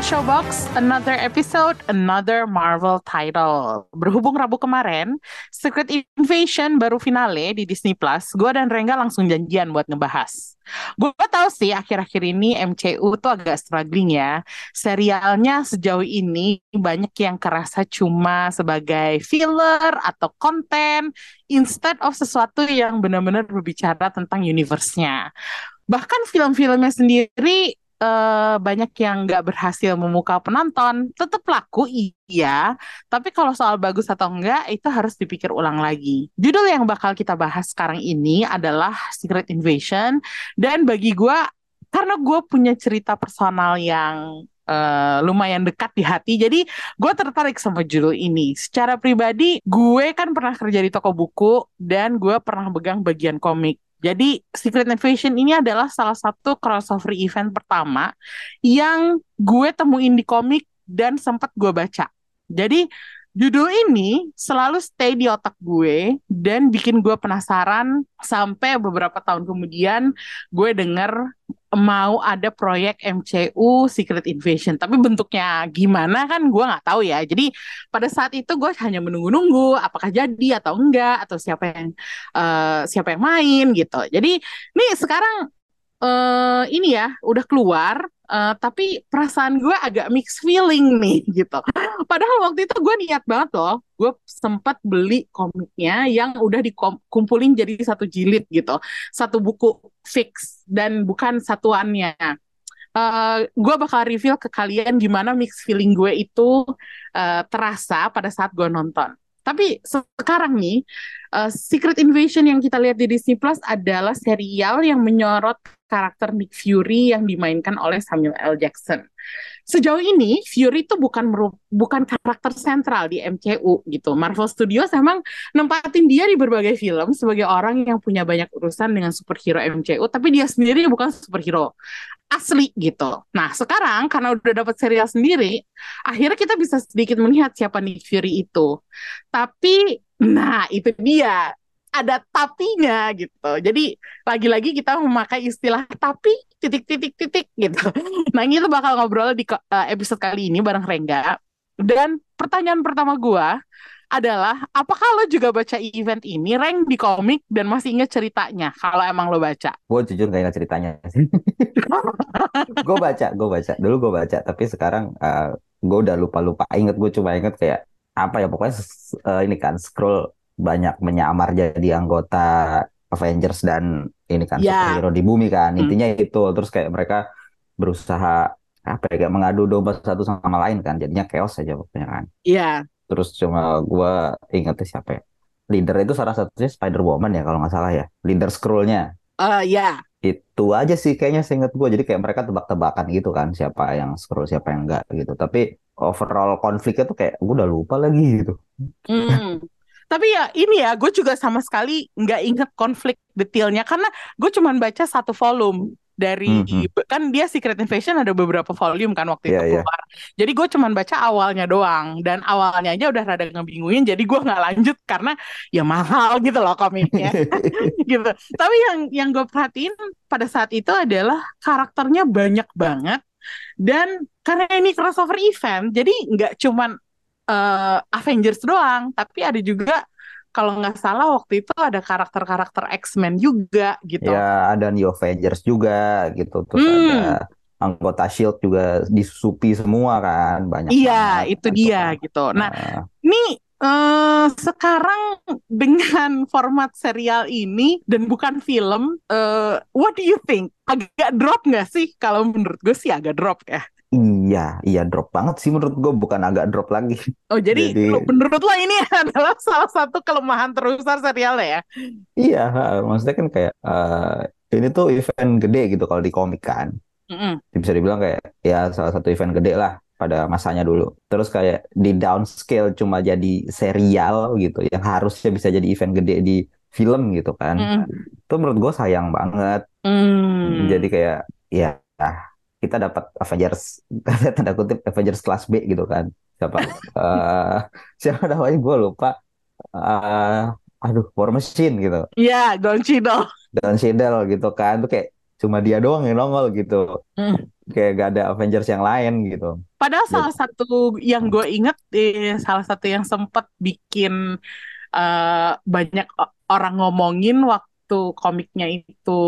Showbox, another episode, another Marvel title. Berhubung Rabu kemarin, Secret Invasion baru finale di Disney Plus, gue dan Rengga langsung janjian buat ngebahas. Gue tahu sih akhir-akhir ini MCU tuh agak struggling ya. Serialnya sejauh ini banyak yang kerasa cuma sebagai filler atau konten instead of sesuatu yang benar-benar berbicara tentang universe-nya. Bahkan film-filmnya sendiri eh, banyak yang nggak berhasil memukau penonton, tetap laku iya, tapi kalau soal bagus atau enggak itu harus dipikir ulang lagi. Judul yang bakal kita bahas sekarang ini adalah Secret Invasion, dan bagi gue, karena gue punya cerita personal yang eh, lumayan dekat di hati, jadi gue tertarik sama judul ini. Secara pribadi, gue kan pernah kerja di toko buku, dan gue pernah pegang bagian komik. Jadi Secret Invasion ini adalah salah satu crossover event pertama yang gue temuin di komik dan sempat gue baca. Jadi judul ini selalu stay di otak gue dan bikin gue penasaran sampai beberapa tahun kemudian gue denger mau ada proyek MCU Secret Invasion. Tapi bentuknya gimana kan gue nggak tahu ya. Jadi pada saat itu gue hanya menunggu-nunggu apakah jadi atau enggak atau siapa yang eh, siapa yang main gitu. Jadi nih sekarang eh ini ya udah keluar eh, tapi perasaan gue agak mixed feeling nih gitu. Padahal waktu itu gue niat banget loh, gue sempat beli komiknya yang udah dikumpulin jadi satu jilid gitu, satu buku fix dan bukan satuannya. Eh gue bakal reveal ke kalian gimana mixed feeling gue itu eh, terasa pada saat gue nonton. Tapi sekarang nih, eh, Secret Invasion yang kita lihat di Disney Plus adalah serial yang menyorot karakter Nick Fury yang dimainkan oleh Samuel L. Jackson. Sejauh ini Fury itu bukan bukan karakter sentral di MCU gitu. Marvel Studios emang nempatin dia di berbagai film sebagai orang yang punya banyak urusan dengan superhero MCU, tapi dia sendiri bukan superhero asli gitu. Nah, sekarang karena udah dapat serial sendiri, akhirnya kita bisa sedikit melihat siapa Nick Fury itu. Tapi, nah itu dia ada tapinya gitu. Jadi lagi-lagi kita memakai istilah tapi titik-titik-titik gitu. Nah ini tuh bakal ngobrol di eh, episode kali ini bareng Rengga. Dan pertanyaan pertama gua adalah apakah lo juga baca event ini Reng di komik dan masih inget ceritanya kalau emang lo baca? Gue jujur gak ingat ceritanya sih. gue baca, gue baca. Dulu gue baca, tapi sekarang gue udah lupa-lupa. Ingat gue cuma inget kayak apa ya pokoknya eh, ini kan scroll banyak menyamar jadi anggota Avengers dan ini kan Ya. superhero di bumi kan. Hmm. Intinya itu. Terus kayak mereka berusaha apa ya kayak mengadu domba satu sama lain kan. Jadinya chaos aja pokoknya kan. Iya, Terus cuma gue ingetnya siapa ya? Leader itu salah satunya Spider-Woman ya kalau nggak salah ya. Leader scrollnya eh ya, itu aja sih kayaknya seingat gue jadi kayak mereka tebak-tebakan gitu kan siapa yang scroll siapa yang enggak gitu tapi overall konfliknya tuh kayak gue udah lupa lagi gitu Hmm. Tapi ya ini ya, gue juga sama sekali nggak inget konflik detailnya karena gue cuman baca satu volume dari Mhm. kan dia Secret Invasion ada beberapa volume kan waktu itu Iya, iya. keluar. Jadi gue cuman baca awalnya doang dan awalnya aja udah rada ngebingungin jadi gue nggak lanjut karena ya mahal gitu loh komiknya gitu. Tapi yang yang gue perhatiin pada saat itu adalah karakternya banyak banget dan karena ini crossover event jadi nggak cuman eh, Avengers doang, tapi ada juga kalau nggak salah waktu itu ada karakter-karakter X-Men juga gitu. ya ada New Avengers juga gitu terus Hmm. ada anggota Shield juga disusupi semua kan banyak Iya, banget itu gitu dia kan. gitu. Nah, Nah, ini eh, sekarang dengan format serial ini dan bukan film, eh, what do you think? Agak drop nggak sih? Kalau menurut gue sih agak drop ya. Iya iya drop banget sih menurut gue bukan agak drop lagi Oh, jadi, Jadi- menurut lo ini adalah salah satu kelemahan terbesar serialnya ya? iya maksudnya kan kayak eh, ini tuh event gede gitu kalau di komik kan Mm-mm. bisa dibilang kayak ya salah satu event gede lah pada masanya dulu. Terus kayak di downscale cuma jadi serial gitu yang harusnya bisa jadi event gede di film gitu kan. Mm. Itu menurut gue sayang banget. Mm. Jadi kayak ya kita dapat Avengers tanda kutip Avengers kelas B gitu kan. Siapa? eh siapa namanya gue lupa. Eh, aduh, War Machine gitu. Iya, Don Cheadle. Dan Cheadle gitu kan. Tuh kayak cuma dia doang yang nongol gitu. Mm. Kayak gak ada Avengers yang lain gitu. Padahal Dan- salah satu yang gue inget, eh, salah satu yang sempat bikin eh, banyak orang ngomongin waktu komiknya itu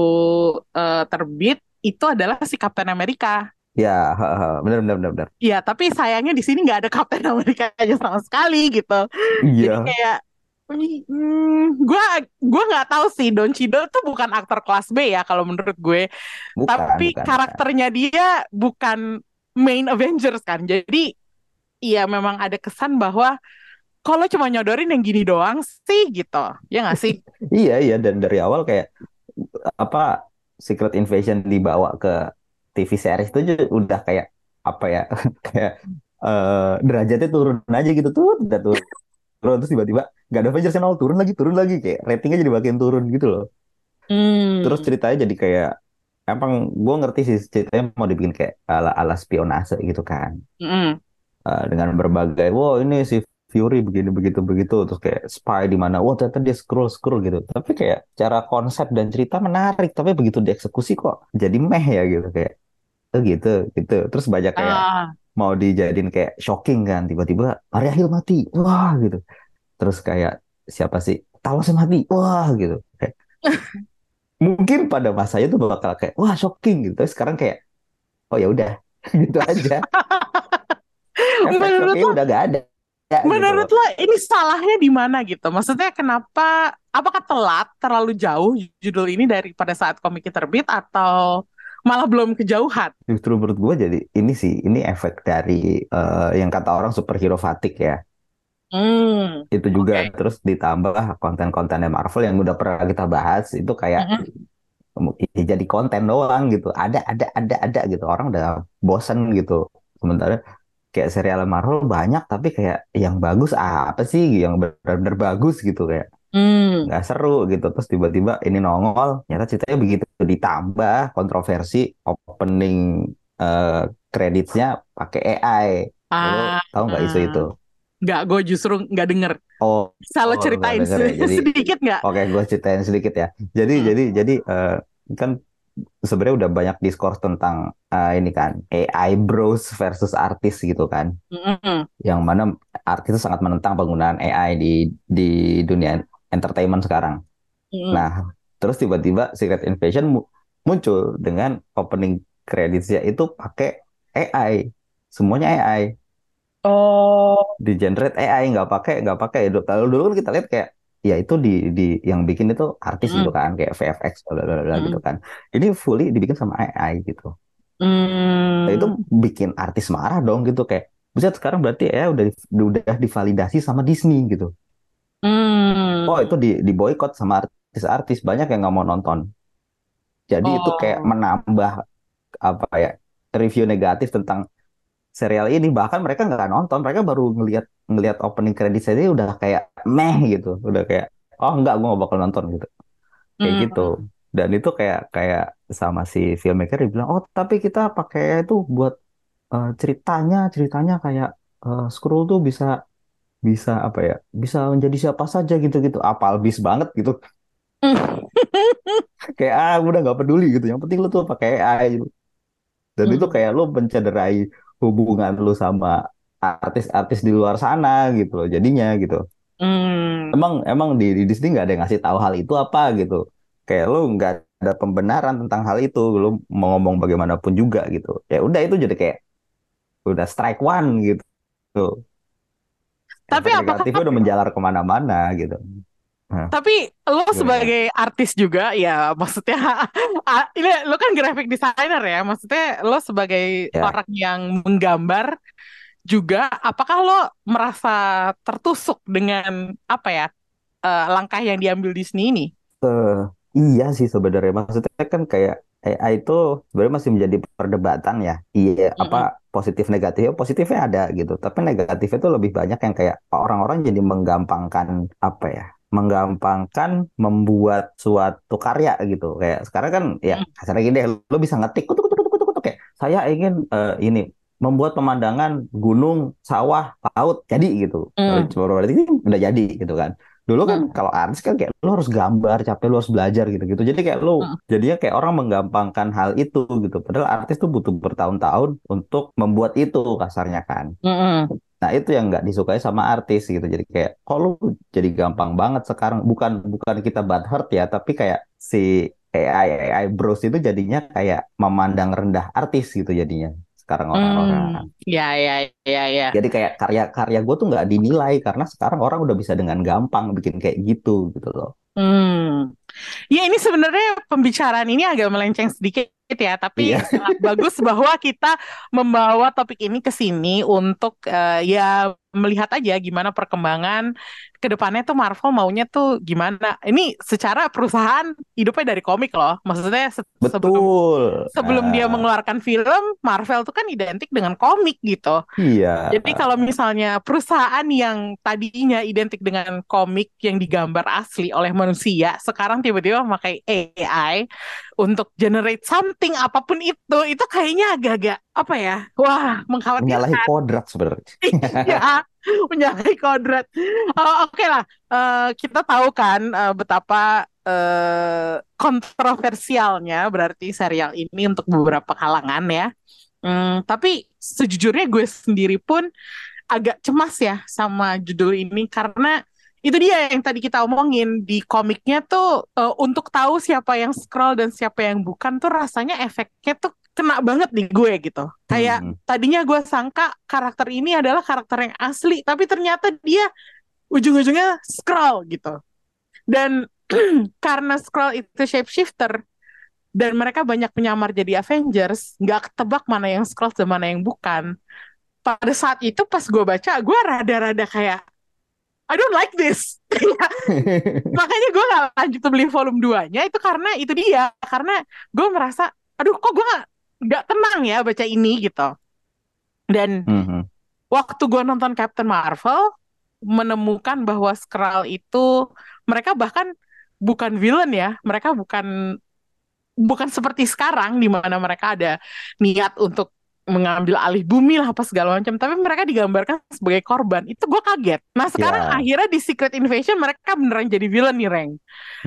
eh, terbit, itu adalah si Captain America. Ya, bener bener bener bener. Iya, tapi sayangnya di sini nggak ada Captain America aja sama sekali gitu. Iya. Jadi kayak, hmm, gue gue nggak tahu sih Don Cheadle tuh bukan aktor kelas B ya kalau menurut gue. Bukan, Tapi bukan, karakternya dia bukan main Avengers kan. Jadi iya memang ada kesan bahwa kalau cuma nyodorin yang gini doang sih gitu. Ya nggak sih? Iya iya dan dari awal kayak apa Secret Invasion dibawa ke TV series itu udah kayak apa ya kayak eh, derajatnya turun aja gitu tuh udah turun turun terus tiba-tiba nggak ada Avengers yang nol turun lagi turun lagi kayak ratingnya jadi makin turun gitu loh Hmm. terus ceritanya jadi kayak emang gue ngerti sih ceritanya mau dibikin kayak ala ala spionase gitu kan Mm-mm. Eh, dengan berbagai wow ini si Fury begini begitu begitu terus kayak spy di mana. Wah ternyata dia scroll scroll gitu. Tapi kayak cara konsep dan cerita menarik tapi begitu dieksekusi kok jadi meh ya gitu kayak oh gitu gitu. Terus banyak kayak Ah, mau dijadiin kayak shocking kan tiba-tiba Arya Hill mati. Wah gitu. Terus kayak siapa sih? Talos mati. Wah gitu. Kayak mungkin pada masanya tuh bakal kayak wah shocking. Gitu. Tapi sekarang kayak oh ya udah. Gitu aja. Efek udah gak ada gitu menurut loh. lo ini salahnya di mana gitu? Maksudnya kenapa? Apakah telat terlalu jauh judul ini daripada saat komiknya terbit atau malah belum kejauhan? justru menurut gue jadi ini sih ini efek dari eh, yang kata orang superhero fatigue ya Hmm. itu juga Oke. terus ditambah konten-kontennya Marvel yang udah pernah kita bahas itu kayak Mm-mm. ya jadi konten doang gitu ada ada ada ada gitu orang udah bosen gitu sementara kayak serial Marvel banyak tapi kayak yang bagus apa sih yang benar-benar bagus gitu kayak Hmm. nggak seru gitu terus tiba-tiba ini nongol ternyata ceritanya begitu ditambah kontroversi opening eh, kreditnya pakai AI lo Ah, tahu nggak isu itu nggak, gue justru nggak denger. oh lo Oh, ceritain nggak denger ya. Jadi- sedikit nggak? Oke, gue ceritain sedikit ya. Jadi, Hmm. jadi, jadi eh, kan sebenarnya udah banyak diskurs tentang eh, ini kan AI bros versus artis gitu kan, Mm-mm. yang mana artis itu sangat menentang penggunaan AI di di dunia entertainment sekarang. Mm-mm. Nah, terus tiba-tiba Secret Invasion mu- muncul dengan opening creditsnya itu pakai AI, semuanya AI, Oh, di generate AI nggak pakai nggak pakai. Kalau dulu kan kita lihat kayak ya itu di di yang bikin itu artis Mm. gitu kan kayak VFX bla bla bla Mm. gitu kan. Ini fully dibikin sama AI gitu. Hmm. Nah, itu bikin artis marah dong gitu kayak Buset sekarang berarti ya udah udah divalidasi sama Disney gitu. Hmm. Oh itu di di boykot sama artis-artis banyak yang nggak mau nonton. Jadi itu kayak Oh. menambah apa ya review negatif tentang serial ini. Bahkan mereka nggak nonton, mereka baru ngelihat ngelihat opening credit ini udah kayak meh gitu, udah kayak oh enggak gue nggak bakal nonton gitu. Kayak Hmm. gitu. Dan itu kayak kayak sama si filmmaker dia bilang, "Oh, tapi kita pakai itu buat eh, ceritanya, ceritanya kayak eh, Skrull tuh bisa bisa apa ya? Bisa menjadi siapa saja gitu-gitu. Apal bis banget gitu. Kayak ah udah nggak peduli gitu. Yang penting lu tuh pakai AI gitu. Dan itu Hmm. kayak lu mencederai hubungan lu sama artis-artis di luar sana gitu loh. Jadinya gitu. Hmm. Emang emang di, di Disney nggak ada yang ngasih tahu hal itu apa gitu. Kayak lu nggak ada pembenaran tentang hal itu. Lu mau ngomong bagaimanapun juga gitu. Ya udah itu jadi kayak udah strike one gitu. Tuh. Tapi negatifnya udah menjalar ke mana-mana gitu. Tapi lo Gimana? sebagai artis juga ya maksudnya ini lo kan graphic designer ya maksudnya lo sebagai Ya. orang yang menggambar juga apakah lo merasa tertusuk dengan apa ya eh, langkah yang diambil Disney ini? Eh, iya sih sebenarnya maksudnya kan kayak AI itu sebenarnya masih menjadi perdebatan ya. Iya, apa positif negatifnya? Positifnya ada gitu, tapi negatifnya itu lebih banyak yang kayak orang-orang jadi menggampangkan apa ya? menggampangkan membuat suatu karya gitu. Kayak sekarang kan ya Hmm. kasarnya gini deh, lo bisa ngetik kutuk kutuk kutuk kutuk kayak saya ingin eh, ini membuat pemandangan gunung, sawah, laut jadi gitu. Hmm. Baru berarti ini udah jadi gitu kan. Dulu kan Hmm. kalau artis kan kayak lo harus gambar, capek lo harus belajar gitu-gitu. Jadi kayak lo Hmm. jadinya kayak orang menggampangkan hal itu gitu. Padahal artis tuh butuh bertahun-tahun untuk membuat itu kasarnya kan. Mm-mm. Nah, itu yang nggak disukai sama artis gitu. Jadi kayak, kok lu jadi gampang banget sekarang. Bukan bukan kita bad hurt ya, tapi kayak si AI AI bros itu jadinya kayak memandang rendah artis gitu jadinya sekarang orang-orang. Hmm. Ya, ya, ya, ya. Jadi kayak karya-karya gue tuh nggak dinilai karena sekarang orang udah bisa dengan gampang bikin kayak gitu gitu loh. Hmm. Ya ini sebenarnya pembicaraan ini agak melenceng sedikit ya, tapi sangat bagus bahwa kita membawa topik ini ke sini untuk eh, ya melihat aja gimana perkembangan ke depannya tuh Marvel maunya tuh gimana. Ini secara perusahaan hidupnya dari komik loh. Maksudnya se- sebelum Betul. sebelum dia Nah, mengeluarkan film, Marvel tuh kan identik dengan komik gitu. iya. Jadi kalau misalnya perusahaan yang tadinya identik dengan komik yang digambar asli oleh manusia, sekarang tiba-tiba memakai AI untuk generate something apa pun itu, itu kayaknya agak-agak apa ya? Wah, Menyalahi mengkhawatirkan. kodrat sebenarnya. Iya, menyalahi kodrat. Oh, Oke lah, Eh, kita tahu kan eh, betapa eh, kontroversialnya berarti serial ini untuk beberapa kalangan ya. Hmm, tapi sejujurnya gue sendiri pun agak cemas ya sama judul ini karena itu dia yang tadi kita omongin di komiknya tuh eh, untuk tahu siapa yang scroll dan siapa yang bukan tuh rasanya efeknya tuh kena banget di gue gitu. Kayak Hmm. tadinya gue sangka karakter ini adalah karakter yang asli, tapi ternyata dia ujung-ujungnya scroll gitu. Dan karena scroll itu shapeshifter dan mereka banyak menyamar jadi Avengers, nggak ketebak mana yang scroll dan mana yang bukan. Pada saat itu pas gue baca, gue rada-rada kayak I don't like this. Makanya gue gak lanjut beli volume 2-nya itu karena itu dia. Karena gue merasa, aduh kok gue gak, gak tenang ya baca ini gitu. Dan Mhm. waktu gue nonton Captain Marvel, menemukan bahwa Skrull itu, mereka bahkan bukan villain ya. Mereka bukan bukan seperti sekarang di mana mereka ada niat untuk mengambil alih bumi lah apa segala macam. Tapi mereka digambarkan sebagai korban. Itu gue kaget. Nah sekarang Ya. akhirnya di Secret Invasion mereka beneran jadi villain nih Reng.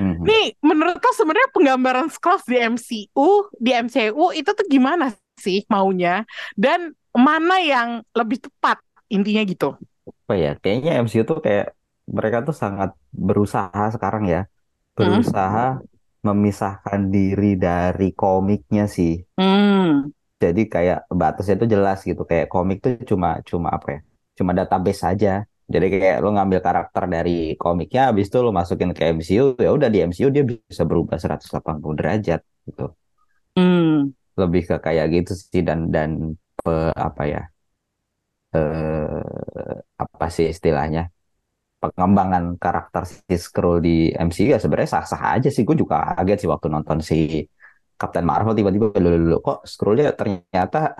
Mhm. nih menurut lo sebenarnya penggambaran Skrulls di MCU di MCU itu tuh gimana sih maunya? Dan mana yang lebih tepat intinya gitu? Apa ya? Kayaknya MCU tuh kayak mereka tuh sangat berusaha sekarang ya. Berusaha memisahkan diri dari komiknya sih. Hmm jadi kayak batasnya tuh jelas gitu. Kayak komik tuh cuma cuma apa ya? Cuma database saja jadi kayak lo ngambil karakter dari komiknya habis itu lo masukin ke MCU ya udah di MCU dia bisa berubah 180 derajat gitu. Hmm. Lebih ke kayak gitu sih dan dan pe- apa ya? Eh apa sih istilahnya? Pengembangan karakter si Skrull di MCU ya sebenarnya sah-sah aja sih. Gue juga kaget sih waktu nonton si Captain Marvel tiba-tiba lulu lulu kok Skrullnya ternyata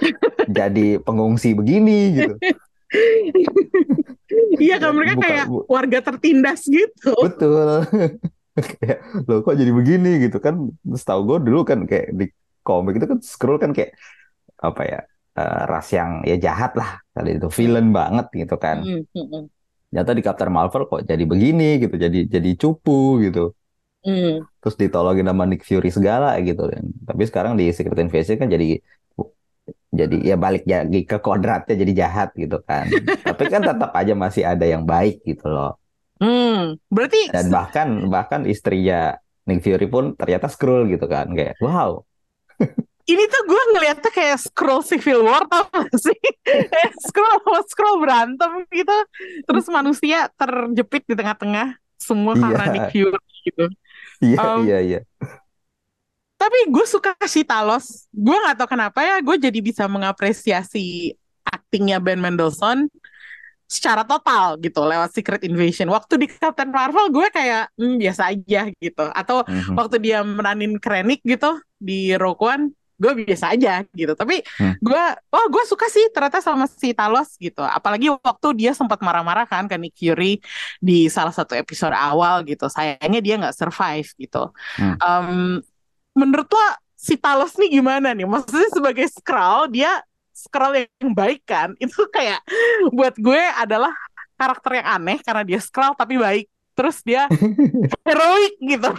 jadi pengungsi begini gitu. Iya kan mereka Bukan- kayak bu- warga tertindas gitu. Betul. Kayak lo kok jadi begini gitu kan. Setahu gue dulu kan kayak di komik itu kan Skrull kan kayak apa ya eh, ras yang ya jahat lah. Kali itu villain banget gitu kan. Hmm, hmm, hmm. ternyata di Captain Marvel kok jadi begini gitu jadi jadi cupu gitu Hmm. terus ditolongin sama Nick Fury segala gitu kan tapi sekarang di Secret Invasion kan jadi jadi ya balik lagi ke kodratnya jadi jahat gitu kan tapi kan tetap aja masih ada yang baik gitu loh Hmm, berarti dan bahkan bahkan istrinya Nick Fury pun ternyata Skrull gitu kan kayak wow ini tuh gue ngeliatnya kayak scroll Civil War tau gak sih? Scroll scroll berantem gitu, terus manusia terjepit di tengah-tengah semua karena Iya. Nick Fury gitu. Iya Um, iya iya Tapi gue suka si Talos. Gue nggak tahu kenapa ya, gue jadi bisa mengapresiasi aktingnya Ben Mendelsohn secara total gitu lewat Secret Invasion. Waktu di Captain Marvel gue kayak hmm, biasa aja gitu. Atau Mhm. waktu dia meranin Krennic gitu di Rogue One, gue biasa aja gitu. Tapi Hmm. gue oh gue suka sih ternyata sama si Talos gitu. Apalagi waktu dia sempat marah-marah kan ke Nick Fury di salah satu episode awal gitu. Sayangnya dia nggak survive gitu. Hmm. Em, menurut lo si Talos nih gimana nih? Maksudnya sebagai Skrull dia Skrull yang baik kan? Itu kayak buat gue adalah karakter yang aneh karena dia Skrull tapi baik. Terus dia heroik gitu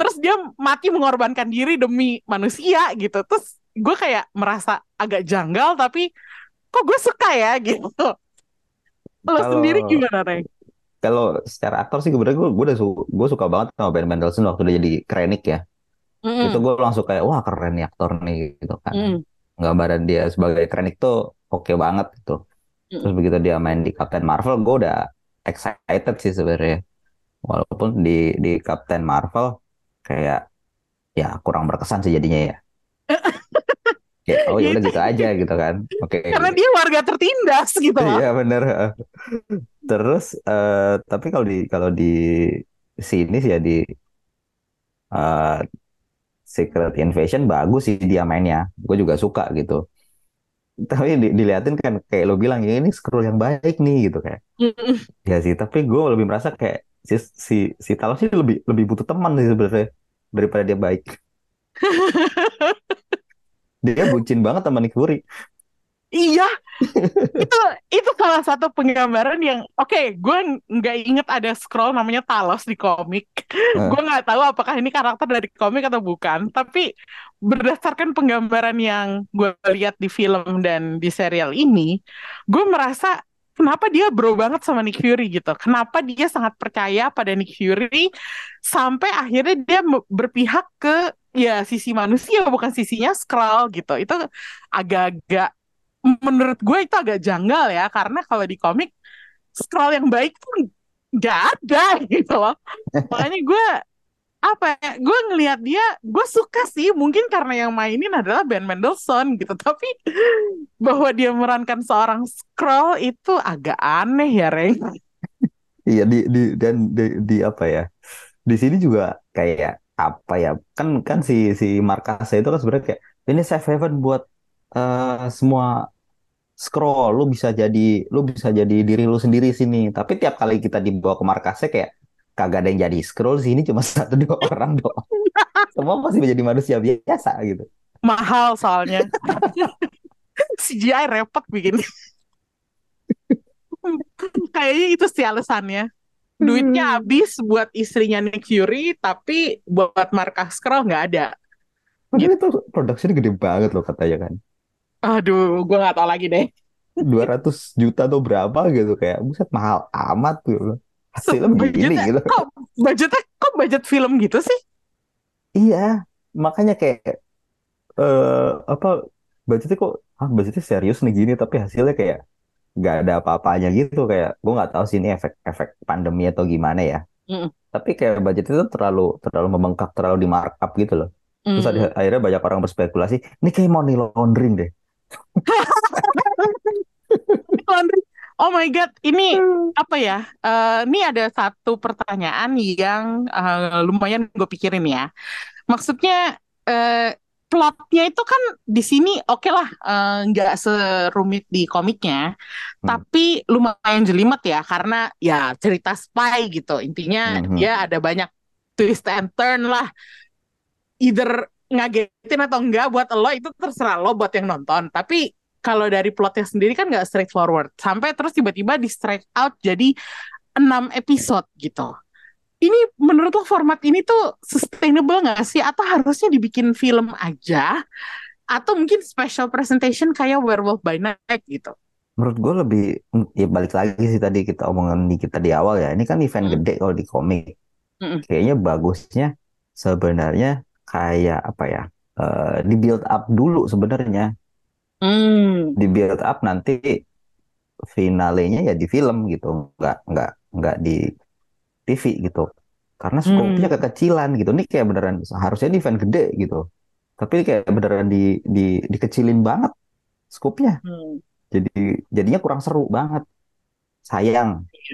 terus dia mati mengorbankan diri demi manusia gitu terus gue kayak merasa agak janggal tapi kok gue suka ya gitu lo Kalau- sendiri gimana Rey? Kalau secara aktor sih sebenarnya gue gue udah su- gue suka banget sama Ben Mendelsohn waktu dia jadi Krennic ya. Mm-mm. Itu gue langsung kayak wah keren nih aktor nih gitu kan. Mm. Gambaran dia sebagai Krennic tuh oke banget gitu. Mm. Terus begitu dia main di Captain Marvel, gue udah excited sih sebenarnya. Walaupun di di Captain Marvel kayak ya kurang berkesan sih jadinya ya. Kayak oh ya udah gitu aja gitu kan. Oke. karena dia warga tertindas gitu Iya bener. Terus eh, tapi kalau di kalau di sini sih ya di eh, Secret Invasion bagus sih dia mainnya. Gue juga suka gitu. Tapi di- diliatin kan kayak lo bilang ya ini scroll yang baik nih gitu kayak. Mm-mm. Ya sih, tapi gue lebih merasa kayak si si si Talos ini lebih lebih butuh teman sih sebenarnya daripada dia baik. Dia bucin banget sama Nick Fury. Iya, itu itu salah satu penggambaran yang oke, gue nggak inget ada scroll namanya Talos di komik. Gue nggak tahu apakah ini karakter dari komik atau bukan. Tapi berdasarkan penggambaran yang gue lihat di film dan di serial ini, gue merasa kenapa dia bro banget sama Nick Fury gitu. Kenapa dia sangat percaya pada Nick Fury sampai akhirnya dia berpihak ke ya sisi manusia bukan sisinya Skrull gitu. Itu agak-agak menurut gue itu agak janggal ya karena kalau di komik scroll yang baik tuh nggak ada gitu loh makanya gue apa ya gue ngelihat dia gue suka sih mungkin karena yang mainin adalah Ben Mendelsohn gitu tapi bahwa dia memerankan seorang scroll itu agak aneh ya Reng Iya di di dan di, di apa ya? Di sini juga kayak apa ya? Kan kan si si Markasa itu kan sebenarnya kayak ini safe haven buat eh, semua scroll. Lu bisa jadi lu bisa jadi diri lu sendiri sini. Tapi tiap kali kita dibawa ke markasnya kayak kagak ada yang jadi scroll sini cuma satu dua orang doang. Semua masih menjadi manusia biasa gitu. mahal soalnya CGI repot bikin kayaknya itu sih alasannya duitnya habis buat istrinya Nick Fury tapi buat markas Skrull nggak ada Padahal itu produksinya gede banget loh katanya kan. aduh gue nggak tahu lagi deh 200 juta atau berapa gitu kayak buset mahal amat tuh. Hasilnya begini budgetnya gitu. kok budgetnya kok budget film gitu sih Iya, makanya kayak eh apa budgetnya kok ah budgetnya serius nih gini tapi hasilnya kayak nggak ada apa-apanya gitu kayak gue nggak tahu sih ini efek-efek pandemi atau gimana ya. Mm. Tapi kayak budget itu terlalu terlalu membengkak, terlalu di markup gitu loh. Terus Mm. ada- akhirnya banyak orang berspekulasi, ini kayak money laundering deh. Laundry. Oh my God, ini apa ya? Eh, ini ada satu pertanyaan yang eh, lumayan gue pikirin ya. Maksudnya eh, plotnya itu kan di sini oke lah, eh, nggak serumit di komiknya, Hmm. tapi lumayan jelimet ya karena ya cerita spy gitu. Intinya Mhm. dia ada banyak twist and turn lah. Either ngagetin atau enggak buat lo itu terserah lo buat yang nonton. Tapi kalau dari plotnya sendiri kan nggak straightforward. Sampai terus tiba-tiba di straight out jadi 6 episode gitu. Ini menurut lo format ini tuh sustainable nggak sih? Atau harusnya dibikin film aja? Atau mungkin special presentation kayak Werewolf by Night gitu? Menurut gue lebih ya balik lagi sih tadi kita omongan di kita di awal ya. Ini kan event Hmm. gede kalau di komik. Mm-mm. Kayaknya bagusnya sebenarnya kayak apa ya? eh, di build up dulu sebenarnya. Hmm. Di build up nanti finalenya ya di film gitu, nggak nggak nggak di TV gitu. Karena skopnya Hmm. kekecilan gitu. Ini kayak beneran harusnya ini event gede gitu. Tapi kayak beneran di di dikecilin banget skopnya. Hmm. Jadi jadinya kurang seru banget. Sayang,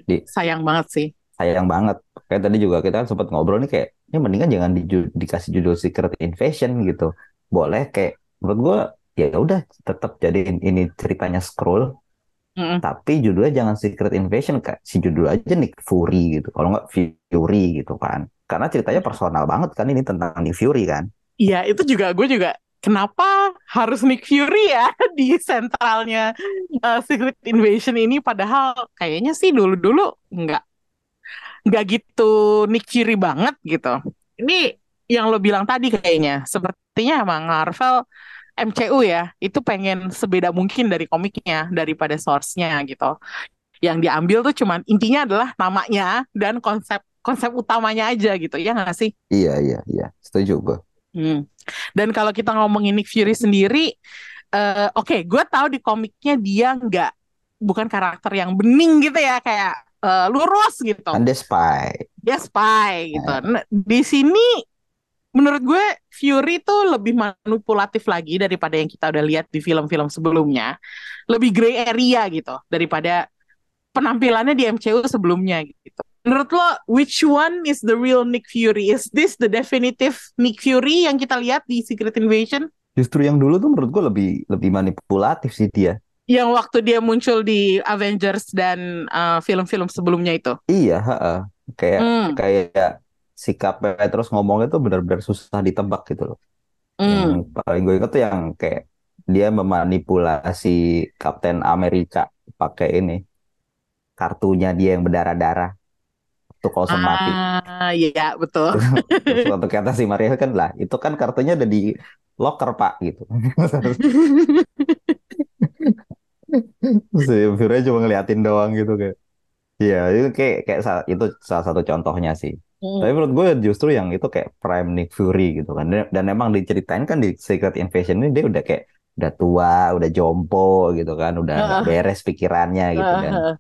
di Sayang banget sih. sayang banget. Kayak tadi juga kita kan sempat ngobrol nih kayak ini mendingan jangan diju- dikasih judul Secret Invasion gitu. boleh kayak menurut gue ya udah tetap jadiin ini ceritanya scroll. Mm-mm. tapi judulnya jangan Secret Invasion kayak si judul aja Nick Fury gitu. Kalau nggak Fury gitu kan. Karena ceritanya personal banget kan ini tentang Nick Fury kan. Iya, itu juga gue juga kenapa harus Nick Fury ya di sentralnya uh, Secret Invasion ini? Padahal kayaknya sih dulu-dulu nggak nggak gitu Nick Fury banget gitu. Ini yang lo bilang tadi kayaknya. Sepertinya emang Marvel MCU ya itu pengen sebeda mungkin dari komiknya daripada source-nya gitu. Yang diambil tuh cuman intinya adalah namanya dan konsep konsep utamanya aja gitu ya nggak sih? iya iya iya setuju gue Hmm. Dan kalau kita ngomongin Nick Fury sendiri, eh, oke, gue tahu di komiknya dia nggak bukan karakter yang bening gitu ya, kayak eh, lurus gitu. kan dia spy Dia spy gitu. Nah, di sini menurut gue Fury tuh lebih manipulatif lagi daripada yang kita udah lihat di film-film sebelumnya. Lebih gray area gitu daripada penampilannya di MCU sebelumnya gitu. Menurut lo, which one is the real Nick Fury? Is this the definitive Nick Fury yang kita lihat di Secret Invasion? justru yang dulu tuh menurut gue lebih lebih manipulatif sih dia Yang waktu dia muncul di Avengers dan uh, film-film sebelumnya itu. iya heeh. kayak Hmm. kayak sikapnya terus ngomongnya tuh benar-benar susah ditebak gitu loh Hmm. Yang paling gue inget tuh yang kayak dia memanipulasi Kapten Amerika pakai ini kartunya dia yang berdarah-darah waktu Coulson mati. Ah, iya betul. Terus waktu kata si Maria kan lah, itu kan kartunya ada di locker Pak gitu. Si Fury cuma ngeliatin doang gitu kayak. Iya, itu kayak kayak itu salah satu contohnya sih. Hmm. Tapi menurut gue justru yang itu kayak prime Nick Fury gitu kan. Dan, dan emang diceritain kan di Secret Invasion ini dia udah kayak udah tua, udah jompo gitu kan, udah Ah. beres pikirannya gitu Ah,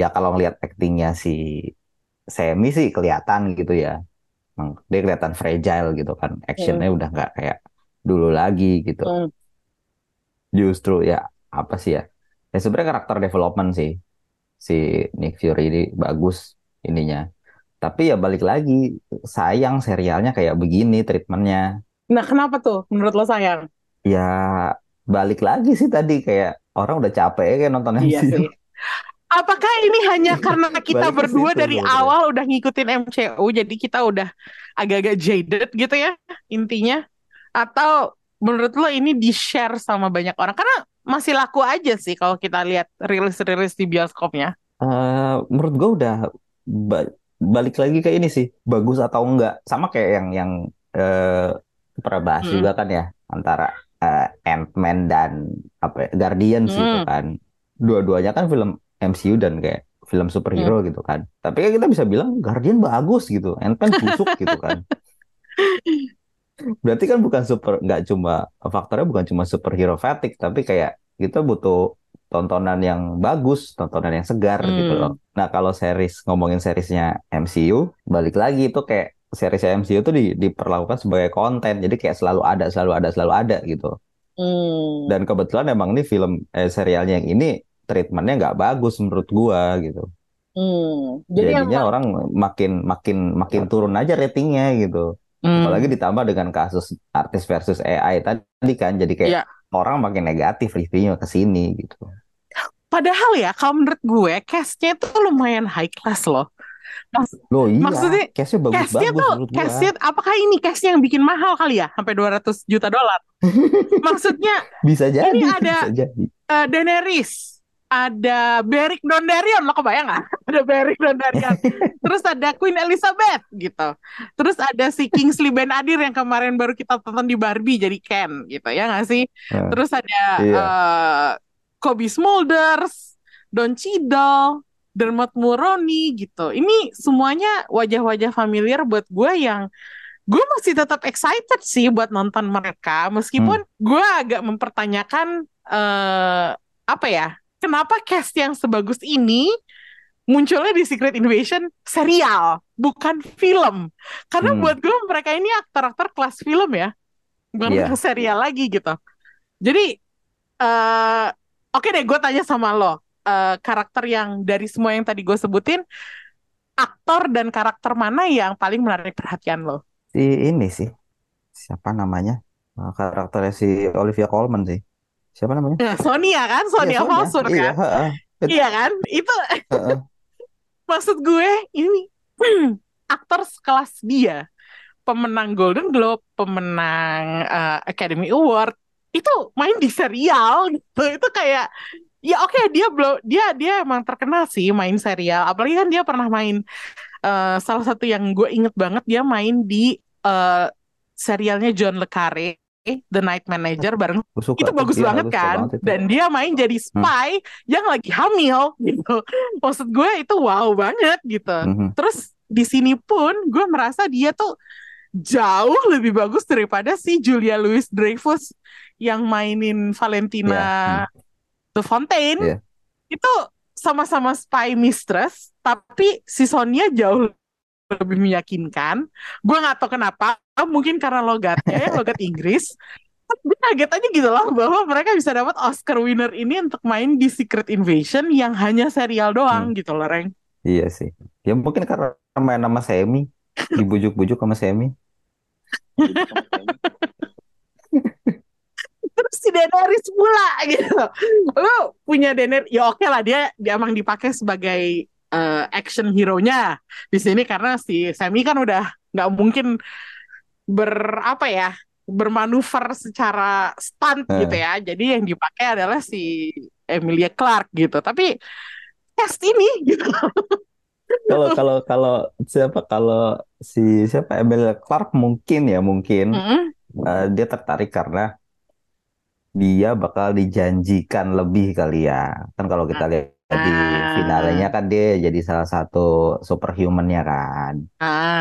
ya kalau ngelihat aktingnya si Semi sih kelihatan gitu ya. Dia kelihatan fragile gitu kan. Actionnya udah nggak kayak dulu lagi gitu. hmm. Justru ya apa sih ya? Ya sebenarnya karakter development sih si Nick Fury ini bagus ininya. Tapi ya balik lagi sayang serialnya kayak begini treatmentnya. Nah, kenapa tuh menurut lo sayang? Ya balik lagi sih tadi kayak orang udah capek ya kayak nonton Iya MCU. sih. Apakah ini hanya karena kita berdua situ dari sebenarnya. awal udah ngikutin MCU, jadi kita udah agak-agak jaded gitu ya intinya? Atau menurut lo ini di-share sama banyak orang? Karena masih laku aja sih kalau kita lihat rilis-rilis di bioskopnya. Eh, menurut gue udah balik lagi ke ini sih bagus atau enggak sama kayak yang yang eh, pernah bahas Hmm. juga kan ya antara eh, Ant-Man dan apa ya, Guardians gitu Hmm. kan dua-duanya kan film MCU dan kayak film Hmm. superhero gitu kan tapi kan kita bisa bilang Guardian bagus gitu Ant-Man busuk gitu kan berarti kan bukan super nggak cuma faktornya bukan cuma superhero fatigue tapi kayak kita butuh tontonan yang bagus, tontonan yang segar gitu Hmm. loh. Nah, kalau series ngomongin seriesnya MCU, balik lagi itu kayak seriesnya MCU tuh di, diperlakukan sebagai konten. Jadi kayak selalu ada, selalu ada, selalu ada gitu. Hmm. Dan kebetulan emang ini film eh, serialnya yang ini treatmentnya nggak bagus menurut gua gitu. Hmm. Jadi Jadinya emang- orang makin makin makin turun aja ratingnya gitu. Hmm. Apalagi ditambah dengan kasus artis versus AI tadi kan, jadi kayak Iya. orang makin negatif reviewnya ke sini gitu. Padahal ya, kalau menurut gue, cast-nya tuh lumayan high class loh. Mas- Loh iya, Maksudnya, case-nya Cast-nya bagus-bagus tuh, menurut gua. cast-nya, apakah ini cast yang bikin mahal kali ya? Sampai 200 juta dolar. Maksudnya, Bisa jadi, Ini ada- bisa jadi. eh, Daenerys, ada Beric Dondarrion, lo kebayang nggak? Ada Beric Dondarrion. Terus ada Queen Elizabeth gitu. Terus ada si Kingsley Ben-Adir yang kemarin baru kita tonton di Barbie jadi Ken gitu ya nggak sih? Nah, Terus ada Iya. eh, Kobe Smulders, Don Cheadle, Dermot Mulroney gitu. Ini semuanya wajah-wajah familiar buat gue yang gue masih tetap excited sih buat nonton mereka. Meskipun gue agak mempertanyakan eh apa ya kenapa cast yang sebagus ini munculnya di Secret Invasion serial bukan film. Karena Hmm. buat gue mereka ini aktor-aktor kelas film ya. Bukan kelas serial lagi gitu. Jadi eh oke deh gue tanya sama lo eh, karakter yang dari semua yang tadi gue sebutin aktor dan karakter mana yang paling menarik perhatian lo Si ini sih, siapa namanya? Nah, karakternya si Olivia Colman sih. Siapa namanya? Nah, Sonia kan, Iya, Sonia Sonia. Falsur Iya, kan. heeh. It- Iya kan? Itu heeh. maksud gue ini aktor sekelas dia, pemenang Golden Globe, pemenang eh, Academy Award, itu main di serial gitu. Itu kayak ya oke dia belum dia dia emang terkenal sih main serial. Apalagi kan dia pernah main eh, salah satu yang gue inget banget dia main di eh, serialnya John le Carré, The Night Manager bareng. Suka itu bagus Iya, banget kan? banget dan dia main jadi spy yang lagi hamil gitu. Maksud gue itu wow banget gitu. Mhm. terus di sini pun gue merasa dia tuh jauh lebih bagus daripada si Julia Louis Dreyfus yang mainin Valentina Iya, The Fontaine Iya. itu sama-sama spy mistress tapi si Sonia jauh lebih meyakinkan gue nggak tahu kenapa mungkin karena logatnya ya logat Inggris gue kaget aja gitu loh bahwa mereka bisa dapat Oscar winner ini untuk main di Secret Invasion yang hanya serial doang gitu loh Reng Iya sih. Ya mungkin karena main sama Semi, dibujuk-bujuk sama Semi. terus si Daenerys pula gitu. Lu punya Daenerys ya oke lah dia dia emang dipakai sebagai eh, action hero-nya di sini karena si Sami kan udah nggak mungkin ber apa ya bermanuver secara stunt Eh. gitu ya. Jadi yang dipakai adalah si Emilia Clarke gitu. Tapi cast ini gitu. Kalau kalau kalau siapa kalau si siapa Emilia Clarke mungkin ya mungkin. Mm-mm. eh, dia tertarik karena dia bakal dijanjikan lebih kali ya. Kan kalau kita lihat di Ah. finalnya kan dia jadi salah satu superhuman-nya kan.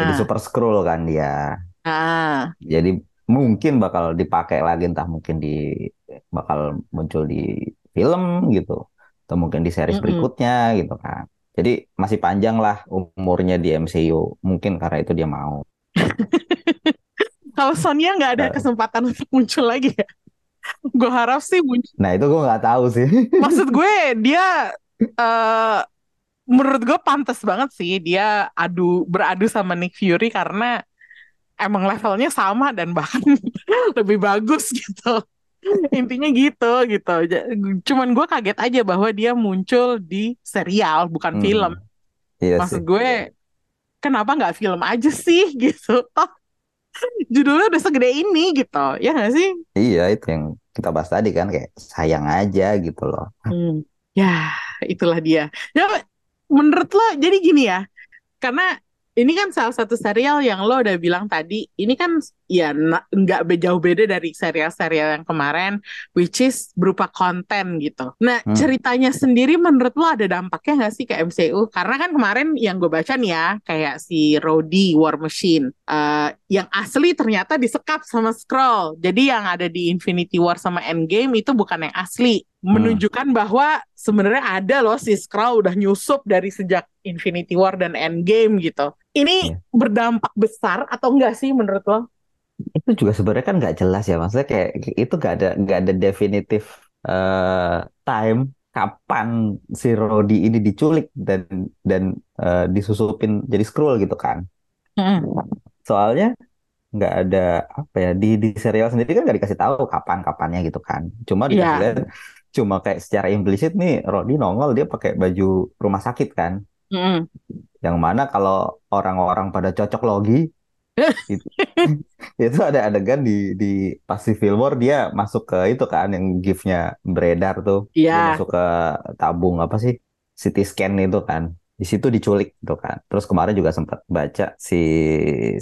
Jadi ah super Skrull kan dia. ah Jadi mungkin bakal dipakai lagi entah mungkin di bakal muncul di film gitu atau mungkin di series berikutnya gitu kan. Jadi masih panjang lah umurnya di MCU. Mungkin karena itu dia mau. kalau Sonia nggak ada kesempatan untuk muncul lagi ya gue harap sih muncul Nah, itu gue nggak tahu sih. maksud gue dia eh menurut gue pantas banget sih dia adu beradu sama Nick Fury karena emang levelnya sama dan bahkan lebih bagus gitu intinya gitu gitu cuman gue kaget aja bahwa dia muncul di serial bukan Hmm. film Iya maksud sih. gue kenapa nggak film aja sih gitu oh judulnya udah segede ini gitu ya nggak sih Iya, itu yang kita bahas tadi kan kayak sayang aja gitu loh. Hmm. Ya, itulah dia. Ya, menurut lo, jadi gini ya, karena ini kan salah satu serial yang lo udah bilang tadi, ini kan ya nggak jauh beda dari serial-serial yang kemarin, which is berupa konten gitu. Nah, Hmm. ceritanya sendiri menurut lo ada dampaknya nggak sih ke MCU? Karena kan kemarin yang gue baca nih ya, kayak si Rhodey War Machine, eh, yang asli ternyata disekap sama Skrull. Jadi yang ada di Infinity War sama Endgame itu bukan yang asli. Menunjukkan bahwa sebenarnya ada loh si Skrull udah nyusup dari sejak Infinity War dan Endgame gitu. Ini Iya. berdampak besar atau enggak sih menurut lo? Itu juga sebenarnya kan nggak jelas ya. Maksudnya kayak itu nggak ada nggak ada definitif eh, time kapan si Rhodey ini diculik dan dan eh, disusupin jadi Skrull gitu kan. Soalnya nggak ada apa ya di di serial sendiri kan nggak dikasih tahu kapan kapannya gitu kan. Cuma dikasih Iya. lihat cuma kayak secara implisit nih Rhodey nongol dia pakai baju rumah sakit kan. Mm-mm. Yang mana kalau orang-orang pada cocok logi itu, itu ada adegan di di pas di Fillmore dia masuk ke itu kan yang gift-nya beredar tuh. Dia Iya. masuk ke tabung apa sih? CT scan itu kan. Di situ diculik gitu kan. Terus kemarin juga sempat baca si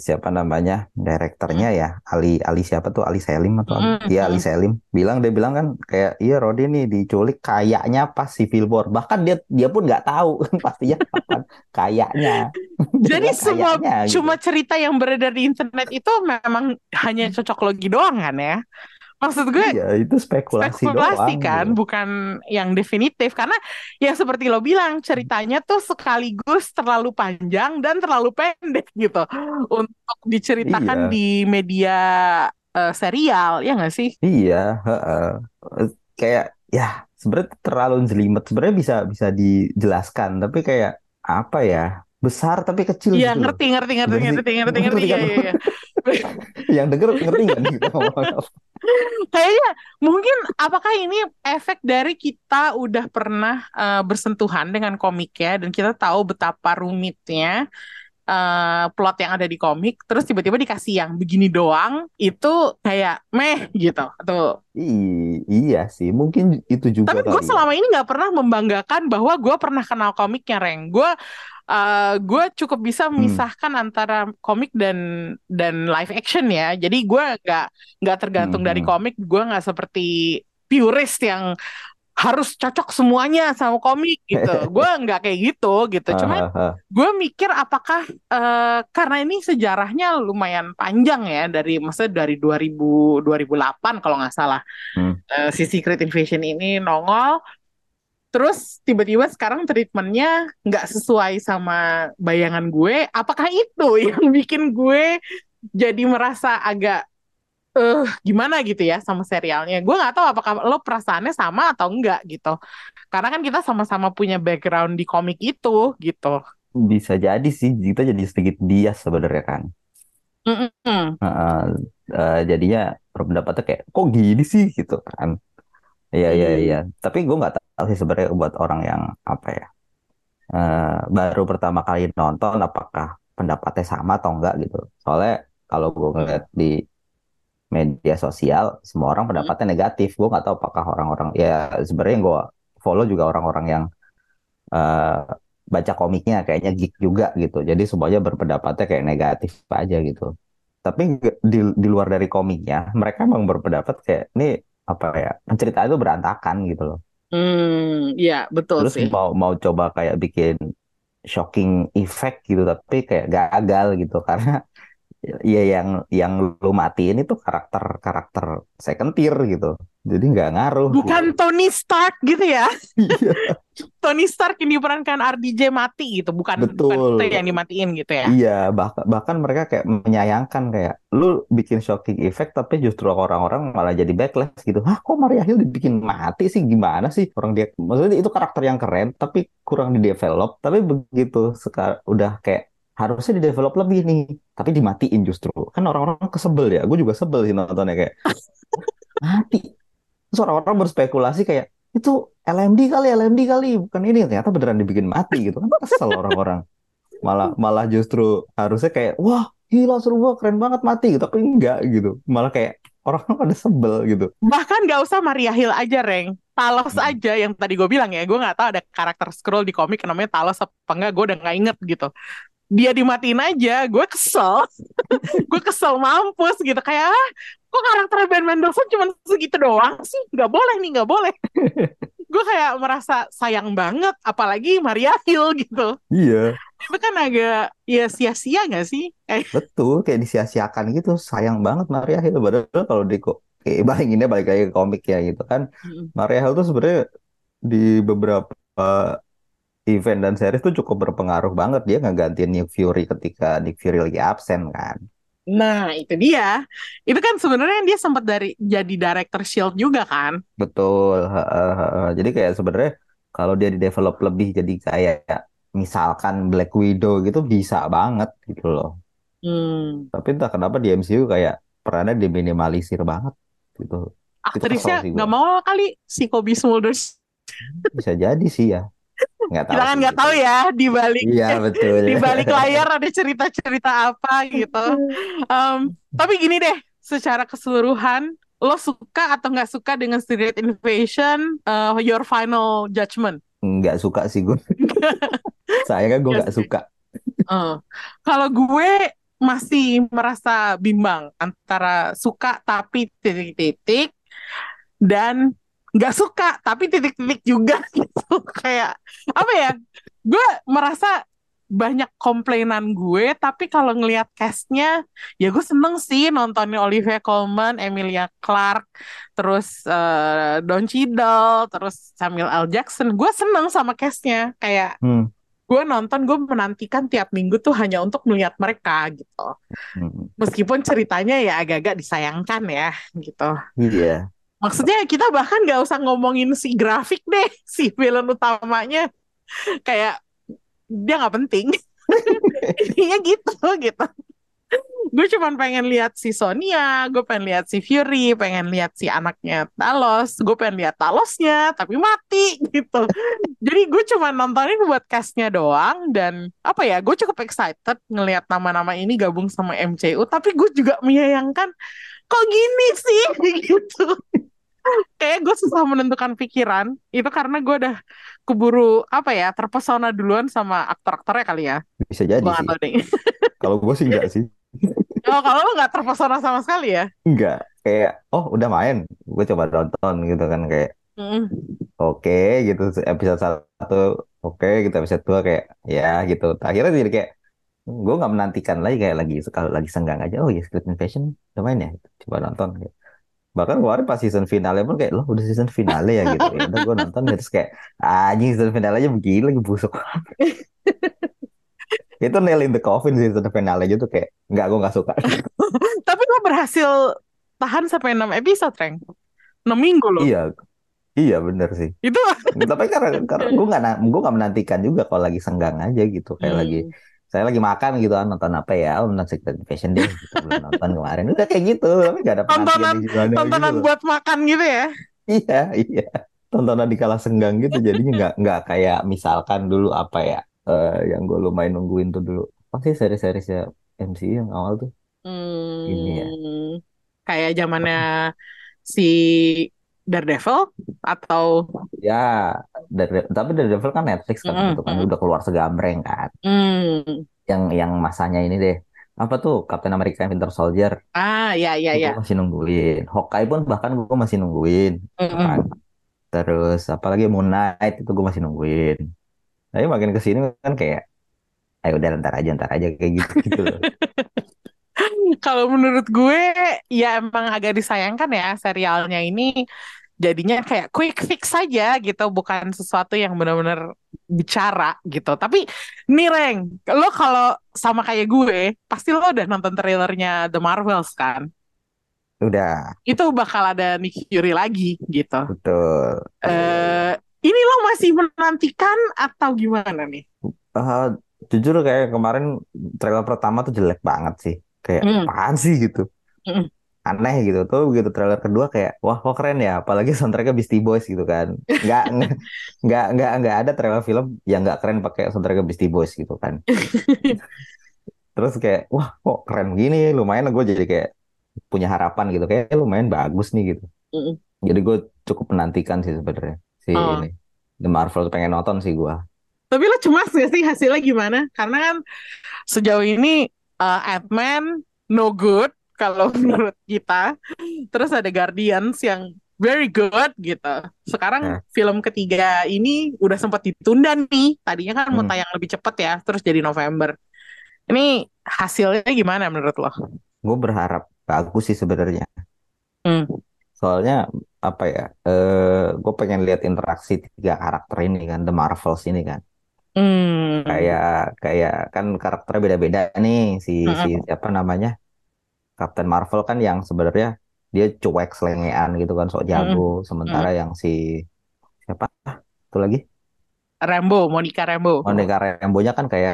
siapa namanya direkturnya ya Ali Ali siapa tuh Ali Selim atau Ali? Mm-mm. Iya Ali Selim bilang dia bilang kan kayak iya Rodi nih diculik kayaknya pas si Fillmore bahkan dia dia pun nggak tahu pastinya kapan kayaknya Jadi bilang semua kayaknya gitu. cuma cerita yang beredar di internet itu memang hanya cocok logi doang kan ya? Maksud gue Iya, itu spekulasi spekulasi doang kan, gitu. bukan yang definitif. Karena yang seperti lo bilang, ceritanya tuh sekaligus terlalu panjang dan terlalu pendek gitu untuk diceritakan Iya. di media eh, serial, ya nggak sih? Iya, heeh. Kayak ya sebenarnya terlalu jelimet. Sebenarnya bisa bisa dijelaskan, tapi kayak apa ya? Besar tapi kecil Iya gitu loh. ngerti ngerti ngerti Ngerti- ngerti ngerti ngerti ngerti iya kan? iya iya. Yang denger ngerti nggak nih kita? Kayaknya mungkin apakah ini efek dari kita udah pernah eh, bersentuhan dengan komiknya dan kita tahu betapa rumitnya eh, plot yang ada di komik, terus tiba-tiba dikasih yang begini doang, itu kayak meh gitu. Atau I- iya sih, mungkin itu juga tapi gue ya. selama ini nggak pernah membanggakan bahwa gue pernah kenal komiknya, Reng. Gue eh, gue cukup bisa Hmm. memisahkan antara komik dan dan live action ya. Jadi gue nggak nggak tergantung dari Mhm. komik. Gue nggak seperti purist yang harus cocok semuanya sama komik gitu. Gue nggak kayak gitu gitu. Cuma Hahaha. gue mikir apakah eh, karena ini sejarahnya lumayan panjang ya dari maksudnya dari 2000 2008 kalau nggak salah Hmm. eh, si Secret Invasion ini nongol terus tiba-tiba sekarang treatmentnya nggak sesuai sama bayangan gue apakah itu yang bikin gue jadi merasa agak eh gimana gitu ya sama serialnya gue nggak tahu apakah lo perasaannya sama atau enggak gitu karena kan kita sama-sama punya background di komik itu gitu Bisa jadi sih, kita jadi sedikit bias sebenarnya kan. Mm-mm. Heeh, eh, jadinya pendapatnya kayak kok gini sih gitu kan. Iya iya Hmm. iya. Tapi gue nggak tahu sih sebenarnya buat orang yang apa ya eh, baru pertama kali nonton apakah pendapatnya sama atau enggak gitu. Soalnya kalau gue ngeliat di media sosial semua orang pendapatnya negatif. Gue nggak tahu apakah orang-orang ya sebenarnya gue follow juga orang-orang yang eh, baca komiknya kayaknya geek juga gitu. Jadi semuanya berpendapatnya kayak negatif aja gitu. Tapi di, di luar dari komiknya, mereka emang berpendapat kayak ini apa ya penceritaan itu berantakan gitu loh. Hmm, ya betul Terus sih. mau mau coba kayak bikin shocking effect gitu, tapi kayak gagal gitu karena ya yang yang lu matiin itu karakter karakter second tier gitu. Jadi nggak ngaruh. Bukan Tony Stark gitu ya. Iya. Tony Stark yang diperankan RDJ mati gitu, bukan bukan Betul. itu yang dimatiin gitu ya. Iya, bahkan bahkan mereka kayak menyayangkan kayak lu bikin shocking effect tapi justru orang-orang malah jadi backlash gitu. Hah, kok Maria Hill dibikin mati sih? Gimana sih? Orang dia maksudnya itu karakter yang keren tapi kurang di develop. Tapi begitu sekarang udah kayak harusnya di develop lebih nih, tapi dimatiin justru. Kan orang-orang kesebel ya. Gue juga sebel sih nontonnya kayak mati. Terus orang-orang berspekulasi kayak itu LMD kali, LMD kali, bukan ini. Ternyata beneran dibikin mati gitu. Kan kesel orang-orang malah malah justru harusnya kayak wah gila seru banget keren banget mati gitu tapi enggak gitu malah kayak orang pada sebel gitu Bahkan nggak usah Maria Hill aja, Reng. Talos Hmm. aja yang tadi gue bilang ya. Gue nggak tahu ada karakter scroll di komik namanya Talos apa enggak. Gue udah nggak inget gitu. Dia dimatiin aja, gue kesel. gue kesel mampus gitu. Kayak, ah, kok karakter Ben Mendelsohn cuma segitu doang sih? Nggak boleh nih, nggak boleh. gue kayak merasa sayang banget. Apalagi Maria Hill gitu. iya Itu kan agak, ya sia-sia nggak sih? Eh, betul kayak disia-siakan gitu sayang banget Maria Hill padahal kalau di kayak bayanginnya balik lagi ke komik ya gitu kan mm, Maria Hill tuh sebenarnya di beberapa event dan series tuh cukup berpengaruh banget dia ngegantiin Nick Fury ketika Nick Fury lagi absen kan Nah, itu dia. Itu kan sebenarnya dia sempat dari jadi director Shield juga kan? Betul. heeh, heeh. Jadi kayak sebenarnya kalau dia di develop lebih jadi kayak misalkan Black Widow gitu bisa banget gitu loh. Hmm. Tapi entah kenapa di MCU kayak perannya diminimalisir banget gitu. Aktrisnya nggak mau kali si Kobe Smulders. Bisa jadi sih ya. Nggak tahu Kita kan sih nggak tahu ya di balik Iya betul. di balik layar ada cerita-cerita apa gitu. Em, tapi gini deh, secara keseluruhan lo suka atau nggak suka dengan Secret Invasion? eh, your final judgment? Nggak suka sih gue. Sayangnya gue Iya nggak suka. Eh, kalau gue masih merasa bimbang antara suka tapi titik-titik dan nggak suka tapi titik-titik juga gitu kayak apa ya gue merasa banyak komplainan gue tapi kalau ngelihat castnya ya gue seneng sih nontonnya Olivia Colman, Emilia Clarke, terus eh, Don Cheadle, terus Samuel L. Jackson gue seneng sama castnya kayak Hmm. gue nonton gue menantikan tiap minggu tuh hanya untuk melihat mereka gitu Hmm. meskipun ceritanya ya agak-agak disayangkan ya gitu Iya. Maksudnya kita bahkan nggak usah ngomongin si grafik deh si villain utamanya kayak dia nggak penting intinya gitu gitu gue cuman pengen lihat si Sonia, gue pengen lihat si Fury, pengen lihat si anaknya Talos, gue pengen lihat Talosnya, tapi mati gitu. Jadi gue cuma nontonin buat castnya doang dan apa ya, gue cukup excited ngelihat nama-nama ini gabung sama MCU, tapi gue juga menyayangkan kok gini sih gitu. Kayak gue susah menentukan pikiran itu karena gue udah keburu apa ya terpesona duluan sama aktor-aktornya kali ya. Bisa jadi Gue sih. Kalau gue sih enggak sih. Oh, kalau lo nggak terpesona sama sekali ya? Enggak. Kayak, oh udah main. Gue coba nonton gitu kan. Kayak, Mm. oke gitu. Episode satu oke gitu. Episode dua kayak, ya gitu. Akhirnya jadi kayak, gue nggak menantikan lagi kayak lagi kalau lagi senggang aja. Oh ya, Secret Invasion udah main ya. Coba nonton. Kayak. Bahkan kemarin pas season finale pun kayak, loh udah season finale ya gitu. Ya udah gue nonton ya. Terus kayak, anjing season finale aja begini lagi busuk. Itu nail in the coffin season finale aja tuh kayak, nggak gue nggak suka. Tapi lo berhasil tahan sampai 6 episode, Reng. 6 minggu loh. Iya, iya bener sih. Itu Tapi karena, karena gue nggak gue nggak menantikan juga kalau lagi senggang aja gitu kayak Hmm. lagi saya lagi makan gitu kan nonton apa ya? Oh, nonton Secret Invasion deh gitu. Belum nonton kemarin. Udah kayak gitu tapi nggak ada tontonan gitu tontonan loh. buat makan gitu ya. iya iya. Tontonan di kala senggang gitu jadinya nggak nggak kayak misalkan dulu apa ya eh, yang gue lumayan nungguin tuh dulu. Apa sih seri-seri ya MCU yang awal tuh? Ini ya. Hmm, kayak zamannya si Daredevil atau? Ya Darede- tapi Daredevil kan Netflix kan Mm-mm, gitu kan udah keluar segambreng kan. Hmm. yang yang masanya ini deh apa tuh Captain America Winter Soldier? Ah, ya ya gue ya. masih nungguin. Hawkeye pun bahkan gue masih nungguin gitu Mm-mm. kan. Terus apalagi Moon Knight itu gue masih nungguin. Tapi makin ke sini kan kayak ayo udah ntar aja ntar aja kayak gitu gitu loh Kalau menurut gue ya emang agak disayangkan ya serialnya ini jadinya kayak quick fix saja gitu, bukan sesuatu yang benar-benar bicara gitu. Tapi nih Reng, lo kalau sama kayak gue, pasti lo udah nonton trailernya The Marvels kan? udah Itu bakal ada Nick Fury lagi gitu. betul Eh, ini lo masih menantikan atau gimana nih? Eh, jujur kayak kemarin trailer pertama tuh jelek banget sih kayak Hmm. apaan sih? gitu. Mm. aneh gitu. Tuh begitu trailer kedua kayak wah kok keren ya? Apalagi soundtracknya Beastie Boys gitu kan. Nggak nggak nggak nggak nggak ada trailer film yang nggak keren pakai soundtracknya Beastie Boys gitu kan. Terus kayak wah kok keren gini? Lumayan gue jadi kayak punya harapan gitu. Kayak lumayan bagus nih gitu. Mm. jadi gue cukup menantikan sih sebenarnya si Oh. ini. The Marvel pengen nonton sih gue Tapi lo cemas gak sih hasilnya gimana? Karena kan sejauh ini uh, Ant-Man no good kalau menurut kita. Terus ada Guardians yang very good gitu. Sekarang Nah. film ketiga ini udah sempat ditunda nih. Tadinya kan mau Hmm. tayang lebih cepat ya, terus jadi November. Ini hasilnya gimana menurut lo? gue berharap bagus sih sebenarnya Hmm. soalnya apa ya eh gue pengen lihat interaksi tiga karakter ini kan The Marvels ini kan Hmm. kayak kayak kan karakternya beda-beda nih si si Mm-mm. siapa namanya Captain Marvel kan yang sebenarnya dia cuek selengean gitu kan sok jago. Sementara yang si siapa? Itu lagi? Rambo, Monica Rambo. Monica Rambeau-nya kan kayak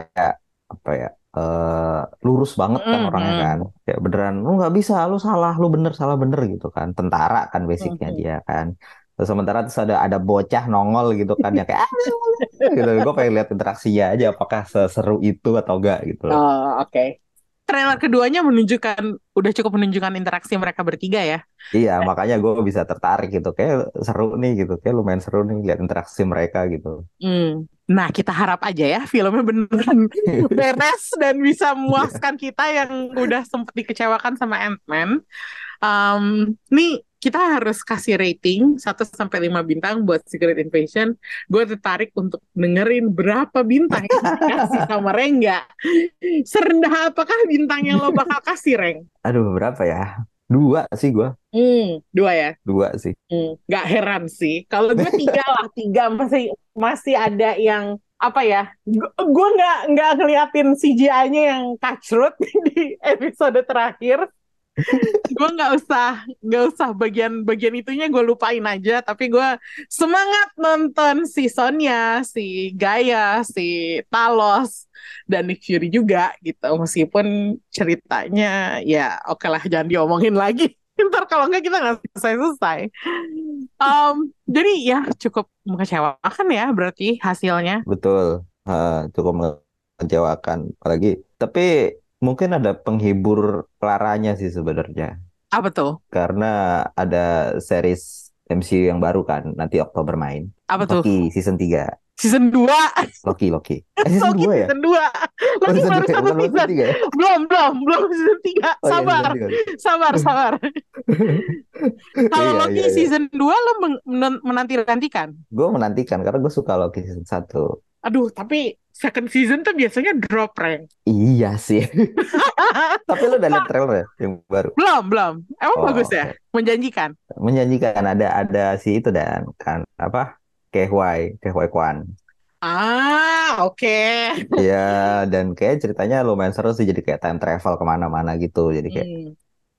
apa ya eh lurus banget kan Mm, orangnya kan. Kayak beneran lu nggak bisa lu salah lu bener salah bener gitu kan. Tentara kan basicnya Mm, mm. dia kan terus sementara terus ada ada bocah nongol gitu kan yang kayak "Ah, gitu gue pengen lihat interaksinya aja apakah seseru itu atau enggak gitu Oh, oke. Trailer keduanya menunjukkan udah cukup menunjukkan interaksi mereka bertiga ya. iya makanya gue bisa tertarik gitu kayak seru nih gitu kayak lumayan seru nih lihat interaksi mereka gitu Hmm. Nah, kita harap aja ya filmnya beneran beres dan bisa memuaskan kita yang udah sempat dikecewakan sama Ant-Man. Um, nih kita harus kasih rating 1 sampai 5 bintang buat Secret Invasion. Gue tertarik untuk dengerin berapa bintang yang dikasih sama Rengga. Serendah apakah bintang yang lo bakal kasih, Reng? aduh berapa ya dua sih gue Hmm, dua ya. dua sih Hmm, nggak heran sih. Kalau gue tiga lah, tiga masih masih ada yang apa ya? Gue nggak nggak ngeliatin CGI-nya yang kacrut di episode terakhir. Gue nggak usah nggak usah bagian bagian itunya gue lupain aja tapi gue semangat nonton si Sonya si Gaia si Talos dan Nick Fury juga gitu. Meskipun ceritanya ya oke lah jangan diomongin lagi. Ntar kalau nggak kita nggak selesai selesai um, jadi ya cukup mengecewakan ya berarti hasilnya. Betul, Eh, cukup mengecewakan. Apalagi, tapi mungkin ada penghibur laranya sih sebenarnya. apa tuh Karena ada series MCU yang baru kan, nanti Oktober main. apa tuh Loki season 3. season 2 Loki, Loki. Eh, season Loki 2 ya? season 2 Oh, Loki season baru 2 satu season 3 ya? belum belum belum season 3 Oh iya, sabar season 3. sabar sabar kalau Iya, Loki iya, iya. season 2 lo men- menanti-nantikan Gue menantikan karena gue suka Loki season 1. aduh tapi second season tuh biasanya drop rank Iya sih. Tapi lu udah lihat trailer ya yang baru? belum belum emang Oh, bagus ya menjanjikan Menjanjikan ada ada si itu dan kan apa? Kehwai, Kehwai Kwan. ah oke Iya, dan kayak ceritanya lumayan seru sih. Jadi kayak time travel ke mana-mana gitu. Jadi kayak Hmm.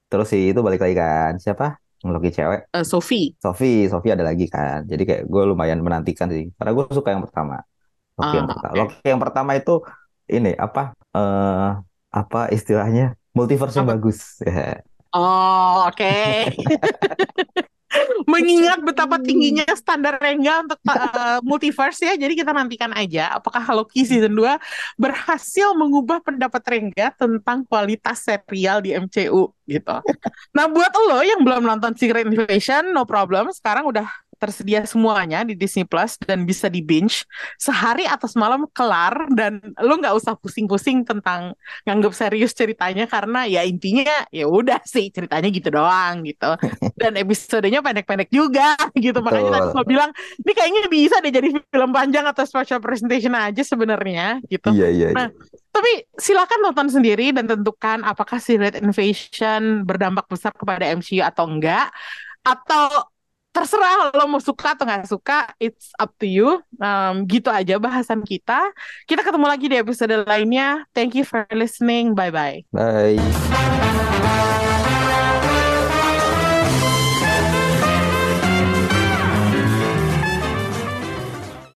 terus si itu balik lagi kan siapa? Loki cewek. Eh, Sophie Sophie, Sophie ada lagi kan. Jadi kayak gue lumayan menantikan sih. Karena gue suka yang pertama. Loki yang Ah, pertama. oke. Loki yang pertama itu ini apa? eh apa istilahnya? Multiverse yang bagus. Oh, oke. Mengingat betapa tingginya standar Rengga untuk uh, multiverse ya, jadi kita nantikan aja apakah Loki season 2 berhasil mengubah pendapat Rengga tentang kualitas serial di MCU gitu. Nah, buat lo yang belum nonton Secret Invasion, no problem, sekarang udah tersedia semuanya di Disney Plus dan bisa di binge sehari atau semalam kelar dan lo nggak usah pusing-pusing tentang nganggap serius ceritanya karena ya intinya ya udah sih ceritanya gitu doang gitu dan episodenya pendek-pendek juga gitu makanya tadi Betul. gue bilang ini kayaknya bisa deh jadi film panjang atau special presentation aja sebenarnya gitu Iya, iya, iya. Nah, tapi silakan nonton sendiri dan tentukan apakah Secret Invasion berdampak besar kepada MCU atau enggak atau terserah lo mau suka atau nggak suka it's up to you. Um, gitu aja bahasan kita. Kita ketemu lagi di episode lainnya. Thank you for listening. Bye bye Bye.